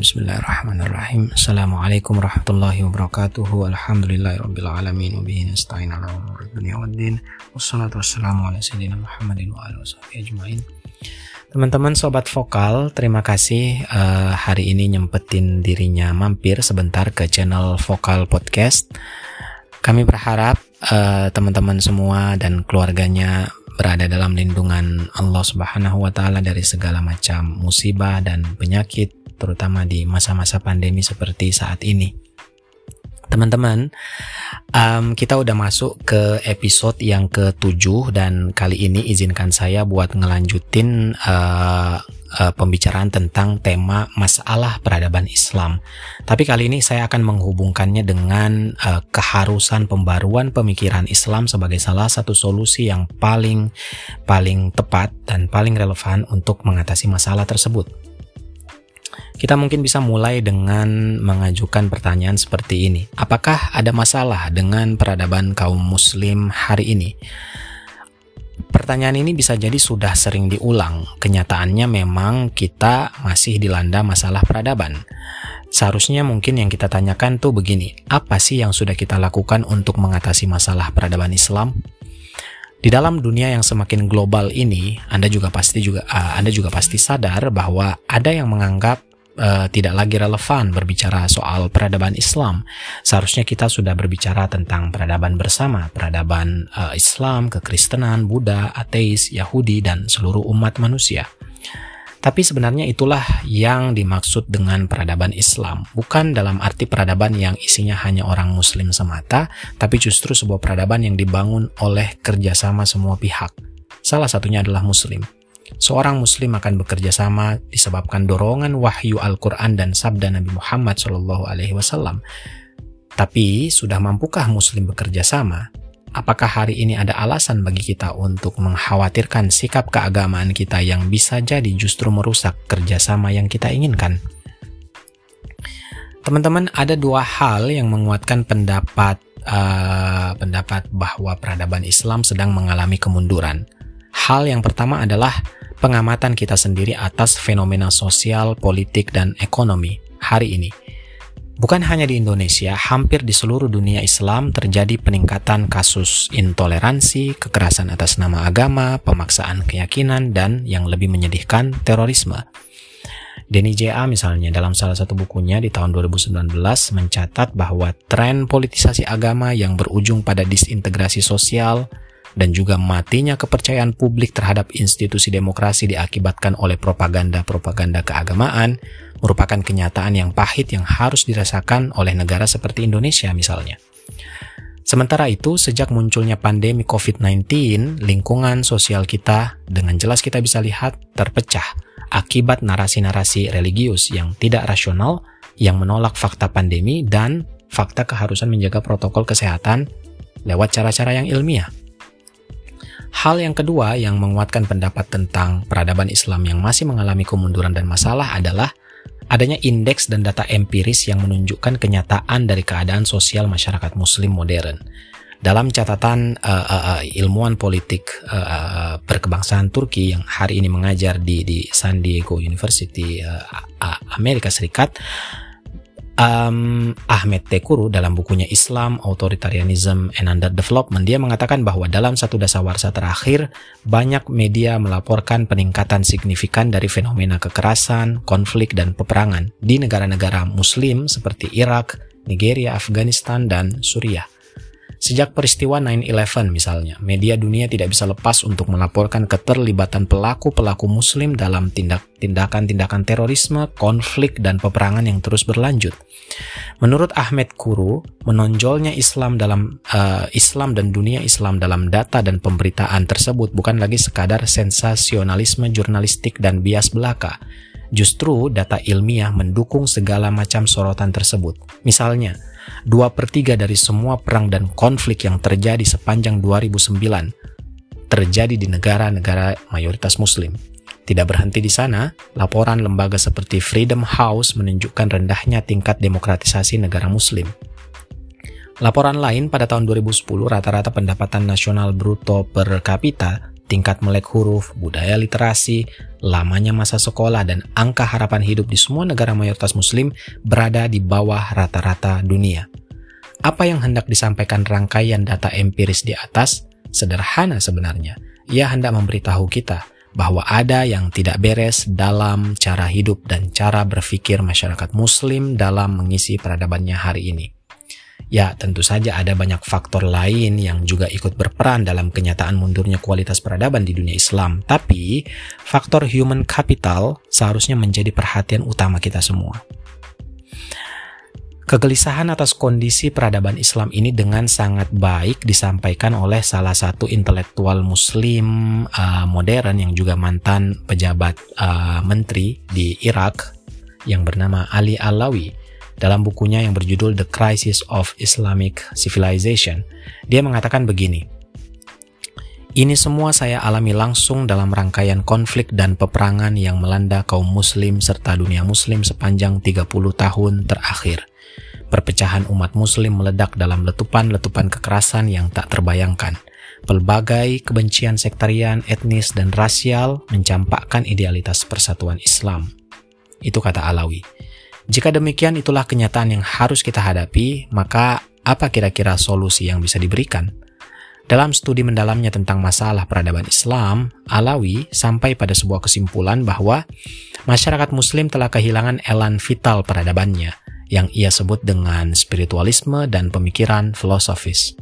Bismillahirrahmanirrahim. Assalamualaikum warahmatullahi wabarakatuh. Alhamdulillahirrabbilalamin Wabihi nasta'in ala umur dunia wa din. Wassalatu wassalamu ala sayyidina Muhammadin wa ajma'in. Teman-teman sobat vokal, terima kasih uh, hari ini nyempetin dirinya mampir sebentar ke channel Vokal Podcast. Kami berharap uh, teman-teman semua dan keluarganya berada dalam lindungan Allah Subhanahu wa taala dari segala macam musibah dan penyakit terutama di masa-masa pandemi seperti saat ini. Teman-teman, um, kita udah masuk ke episode yang ke-7 dan kali ini izinkan saya buat ngelanjutin uh, uh, pembicaraan tentang tema masalah peradaban Islam. Tapi kali ini saya akan menghubungkannya dengan uh, keharusan pembaruan pemikiran Islam sebagai salah satu solusi yang paling paling tepat dan paling relevan untuk mengatasi masalah tersebut. Kita mungkin bisa mulai dengan mengajukan pertanyaan seperti ini. Apakah ada masalah dengan peradaban kaum muslim hari ini? Pertanyaan ini bisa jadi sudah sering diulang. Kenyataannya memang kita masih dilanda masalah peradaban. Seharusnya mungkin yang kita tanyakan tuh begini, apa sih yang sudah kita lakukan untuk mengatasi masalah peradaban Islam? Di dalam dunia yang semakin global ini, Anda juga pasti juga uh, Anda juga pasti sadar bahwa ada yang menganggap uh, tidak lagi relevan berbicara soal peradaban Islam. Seharusnya kita sudah berbicara tentang peradaban bersama, peradaban uh, Islam, kekristenan, Buddha, ateis, Yahudi, dan seluruh umat manusia. Tapi sebenarnya itulah yang dimaksud dengan peradaban Islam, bukan dalam arti peradaban yang isinya hanya orang Muslim semata, tapi justru sebuah peradaban yang dibangun oleh kerjasama semua pihak. Salah satunya adalah Muslim. Seorang muslim akan bekerja sama disebabkan dorongan wahyu Al-Quran dan sabda Nabi Muhammad Wasallam. Tapi sudah mampukah muslim bekerja sama? Apakah hari ini ada alasan bagi kita untuk mengkhawatirkan sikap keagamaan kita yang bisa jadi justru merusak kerjasama yang kita inginkan? Teman-teman, ada dua hal yang menguatkan pendapat uh, pendapat bahwa peradaban Islam sedang mengalami kemunduran. Hal yang pertama adalah pengamatan kita sendiri atas fenomena sosial, politik, dan ekonomi hari ini. Bukan hanya di Indonesia, hampir di seluruh dunia Islam terjadi peningkatan kasus intoleransi, kekerasan atas nama agama, pemaksaan keyakinan, dan yang lebih menyedihkan, terorisme. Denny J.A. misalnya dalam salah satu bukunya di tahun 2019 mencatat bahwa tren politisasi agama yang berujung pada disintegrasi sosial, dan juga matinya kepercayaan publik terhadap institusi demokrasi diakibatkan oleh propaganda-propaganda keagamaan merupakan kenyataan yang pahit yang harus dirasakan oleh negara seperti Indonesia misalnya. Sementara itu, sejak munculnya pandemi COVID-19, lingkungan sosial kita dengan jelas kita bisa lihat terpecah akibat narasi-narasi religius yang tidak rasional yang menolak fakta pandemi dan fakta keharusan menjaga protokol kesehatan lewat cara-cara yang ilmiah. Hal yang kedua yang menguatkan pendapat tentang peradaban Islam yang masih mengalami kemunduran dan masalah adalah adanya indeks dan data empiris yang menunjukkan kenyataan dari keadaan sosial masyarakat muslim modern. Dalam catatan uh, uh, uh, ilmuwan politik uh, uh, berkebangsaan Turki yang hari ini mengajar di di San Diego University uh, uh, Amerika Serikat, um, Ahmed Tekuru dalam bukunya Islam, Authoritarianism and Underdevelopment, dia mengatakan bahwa dalam satu dasawarsa terakhir, banyak media melaporkan peningkatan signifikan dari fenomena kekerasan, konflik, dan peperangan di negara-negara muslim seperti Irak, Nigeria, Afghanistan, dan Suriah. Sejak peristiwa 9-11 misalnya, media dunia tidak bisa lepas untuk melaporkan keterlibatan pelaku-pelaku muslim dalam tindakan-tindakan terorisme, konflik, dan peperangan yang terus berlanjut. Menurut Ahmed Kuru, menonjolnya Islam dalam uh, Islam dan dunia Islam dalam data dan pemberitaan tersebut bukan lagi sekadar sensasionalisme jurnalistik dan bias belaka. Justru data ilmiah mendukung segala macam sorotan tersebut. Misalnya, dua per tiga dari semua perang dan konflik yang terjadi sepanjang 2009 terjadi di negara-negara mayoritas muslim. Tidak berhenti di sana, laporan lembaga seperti Freedom House menunjukkan rendahnya tingkat demokratisasi negara muslim. Laporan lain pada tahun 2010 rata-rata pendapatan nasional bruto per kapita tingkat melek huruf, budaya literasi, lamanya masa sekolah, dan angka harapan hidup di semua negara mayoritas muslim berada di bawah rata-rata dunia. Apa yang hendak disampaikan rangkaian data empiris di atas sederhana sebenarnya. Ia hendak memberitahu kita bahwa ada yang tidak beres dalam cara hidup dan cara berpikir masyarakat muslim dalam mengisi peradabannya hari ini. Ya, tentu saja ada banyak faktor lain yang juga ikut berperan dalam kenyataan mundurnya kualitas peradaban di dunia Islam. Tapi, faktor human capital seharusnya menjadi perhatian utama kita semua. Kegelisahan atas kondisi peradaban Islam ini dengan sangat baik disampaikan oleh salah satu intelektual Muslim uh, modern yang juga mantan pejabat uh, menteri di Irak yang bernama Ali Alawi dalam bukunya yang berjudul The Crisis of Islamic Civilization. Dia mengatakan begini, ini semua saya alami langsung dalam rangkaian konflik dan peperangan yang melanda kaum muslim serta dunia muslim sepanjang 30 tahun terakhir. Perpecahan umat muslim meledak dalam letupan-letupan kekerasan yang tak terbayangkan. Pelbagai kebencian sektarian, etnis, dan rasial mencampakkan idealitas persatuan Islam. Itu kata Alawi. Jika demikian itulah kenyataan yang harus kita hadapi, maka apa kira-kira solusi yang bisa diberikan? Dalam studi mendalamnya tentang masalah peradaban Islam, Alawi sampai pada sebuah kesimpulan bahwa masyarakat muslim telah kehilangan elan vital peradabannya yang ia sebut dengan spiritualisme dan pemikiran filosofis.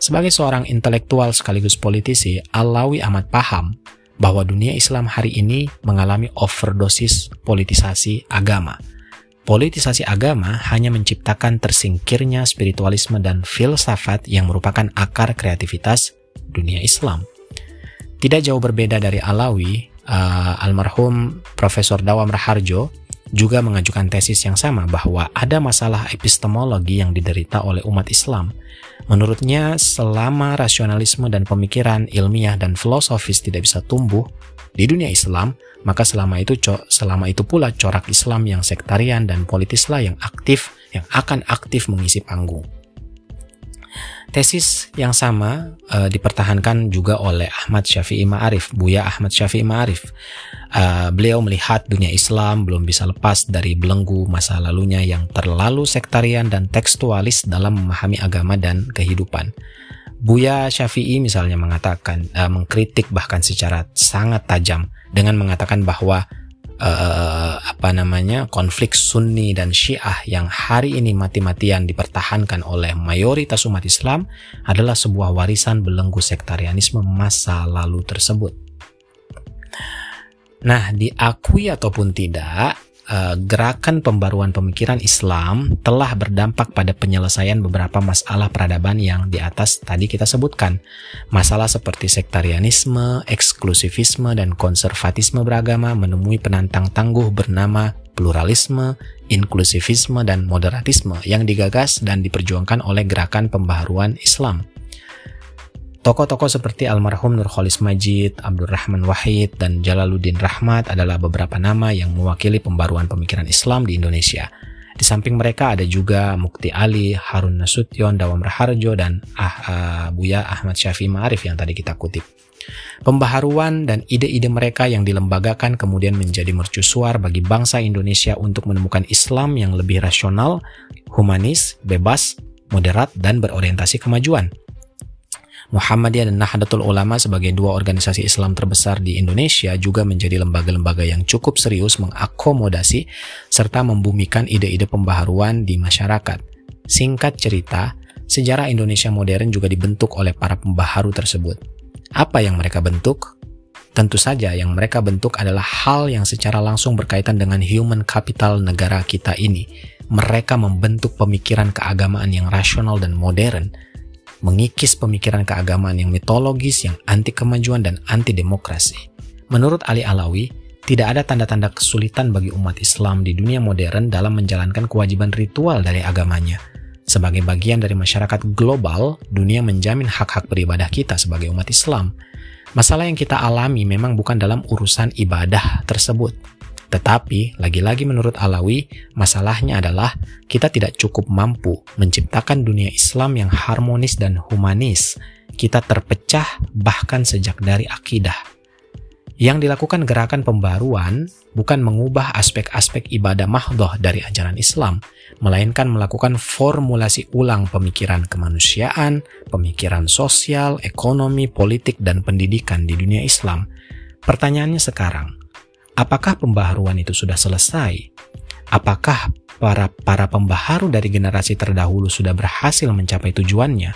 Sebagai seorang intelektual sekaligus politisi, Alawi amat paham bahwa dunia Islam hari ini mengalami overdosis politisasi agama – politisasi agama hanya menciptakan tersingkirnya spiritualisme dan filsafat yang merupakan akar kreativitas dunia Islam. Tidak jauh berbeda dari Alawi, uh, almarhum Profesor Dawam Raharjo juga mengajukan tesis yang sama bahwa ada masalah epistemologi yang diderita oleh umat Islam. Menurutnya, selama rasionalisme dan pemikiran ilmiah dan filosofis tidak bisa tumbuh di dunia Islam, maka selama itu selama itu pula corak Islam yang sektarian dan politislah yang aktif yang akan aktif mengisi panggung. Tesis yang sama uh, dipertahankan juga oleh Ahmad Syafi'i Ma'arif, Buya Ahmad Syafi'i Ma'arif. Uh, beliau melihat dunia Islam belum bisa lepas dari belenggu masa lalunya yang terlalu sektarian dan tekstualis dalam memahami agama dan kehidupan. Buya Syafi'i misalnya mengatakan, uh, mengkritik bahkan secara sangat tajam dengan mengatakan bahwa uh, apa namanya konflik Sunni dan Syiah yang hari ini mati-matian dipertahankan oleh mayoritas umat Islam adalah sebuah warisan belenggu sektarianisme masa lalu tersebut. Nah, diakui ataupun tidak, uh, gerakan pembaruan pemikiran Islam telah berdampak pada penyelesaian beberapa masalah peradaban yang di atas tadi kita sebutkan. Masalah seperti sektarianisme, eksklusivisme, dan konservatisme beragama menemui penantang tangguh bernama pluralisme, inklusivisme, dan moderatisme yang digagas dan diperjuangkan oleh gerakan pembaharuan Islam. Tokoh-tokoh seperti almarhum Nurholis Majid, Abdurrahman Wahid, dan Jalaluddin Rahmat adalah beberapa nama yang mewakili pembaruan pemikiran Islam di Indonesia. Di samping mereka ada juga Mukti Ali, Harun Nasution, Dawam Raharjo, dan ah, uh, Buya Ahmad Syafi Ma'arif yang tadi kita kutip. Pembaharuan dan ide-ide mereka yang dilembagakan kemudian menjadi mercusuar bagi bangsa Indonesia untuk menemukan Islam yang lebih rasional, humanis, bebas, moderat, dan berorientasi kemajuan. Muhammadiyah dan Nahdlatul Ulama sebagai dua organisasi Islam terbesar di Indonesia juga menjadi lembaga-lembaga yang cukup serius mengakomodasi serta membumikan ide-ide pembaharuan di masyarakat. Singkat cerita, sejarah Indonesia modern juga dibentuk oleh para pembaharu tersebut. Apa yang mereka bentuk? Tentu saja yang mereka bentuk adalah hal yang secara langsung berkaitan dengan human capital negara kita ini. Mereka membentuk pemikiran keagamaan yang rasional dan modern, mengikis pemikiran keagamaan yang mitologis, yang anti kemajuan dan anti demokrasi. Menurut Ali Alawi, tidak ada tanda-tanda kesulitan bagi umat Islam di dunia modern dalam menjalankan kewajiban ritual dari agamanya. Sebagai bagian dari masyarakat global, dunia menjamin hak-hak beribadah kita sebagai umat Islam. Masalah yang kita alami memang bukan dalam urusan ibadah tersebut, tetapi, lagi-lagi menurut Alawi, masalahnya adalah kita tidak cukup mampu menciptakan dunia Islam yang harmonis dan humanis, kita terpecah bahkan sejak dari akidah. Yang dilakukan gerakan pembaruan bukan mengubah aspek-aspek ibadah mahdoh dari ajaran Islam, melainkan melakukan formulasi ulang pemikiran kemanusiaan, pemikiran sosial, ekonomi, politik, dan pendidikan di dunia Islam. Pertanyaannya sekarang, apakah pembaharuan itu sudah selesai? Apakah para para pembaharu dari generasi terdahulu sudah berhasil mencapai tujuannya?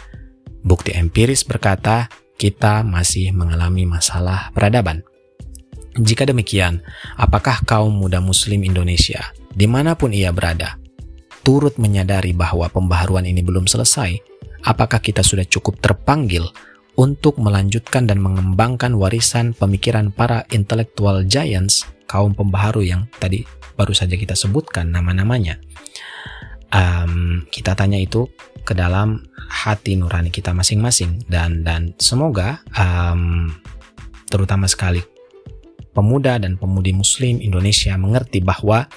Bukti empiris berkata, kita masih mengalami masalah peradaban. Jika demikian, apakah kaum muda muslim Indonesia, di mana pun ia berada, turut menyadari bahwa pembaharuan ini belum selesai? Apakah kita sudah cukup terpanggil untuk melanjutkan dan mengembangkan warisan pemikiran para intellectual giants, kaum pembaharu yang tadi baru saja kita sebutkan nama-namanya? Um, kita tanya itu ke dalam hati nurani kita masing-masing dan dan semoga um, terutama sekali pemuda dan pemudi muslim Indonesia mengerti bahwa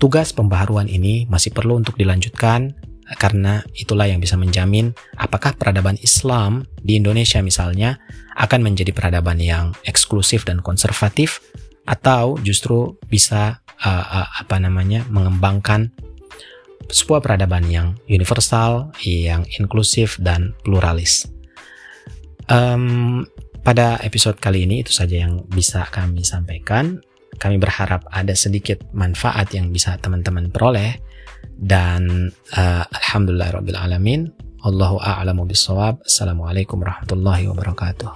tugas pembaharuan ini masih perlu untuk dilanjutkan karena itulah yang bisa menjamin apakah peradaban Islam di Indonesia misalnya akan menjadi peradaban yang eksklusif dan konservatif atau justru bisa uh, uh, apa namanya mengembangkan sebuah peradaban yang universal, yang inklusif dan pluralis. Um, pada episode kali ini itu saja yang bisa kami sampaikan. Kami berharap ada sedikit manfaat yang bisa teman-teman peroleh dan uh, alhamdulillah rabbil alamin. Allahu a'lamu bisawab. Assalamualaikum warahmatullahi wabarakatuh.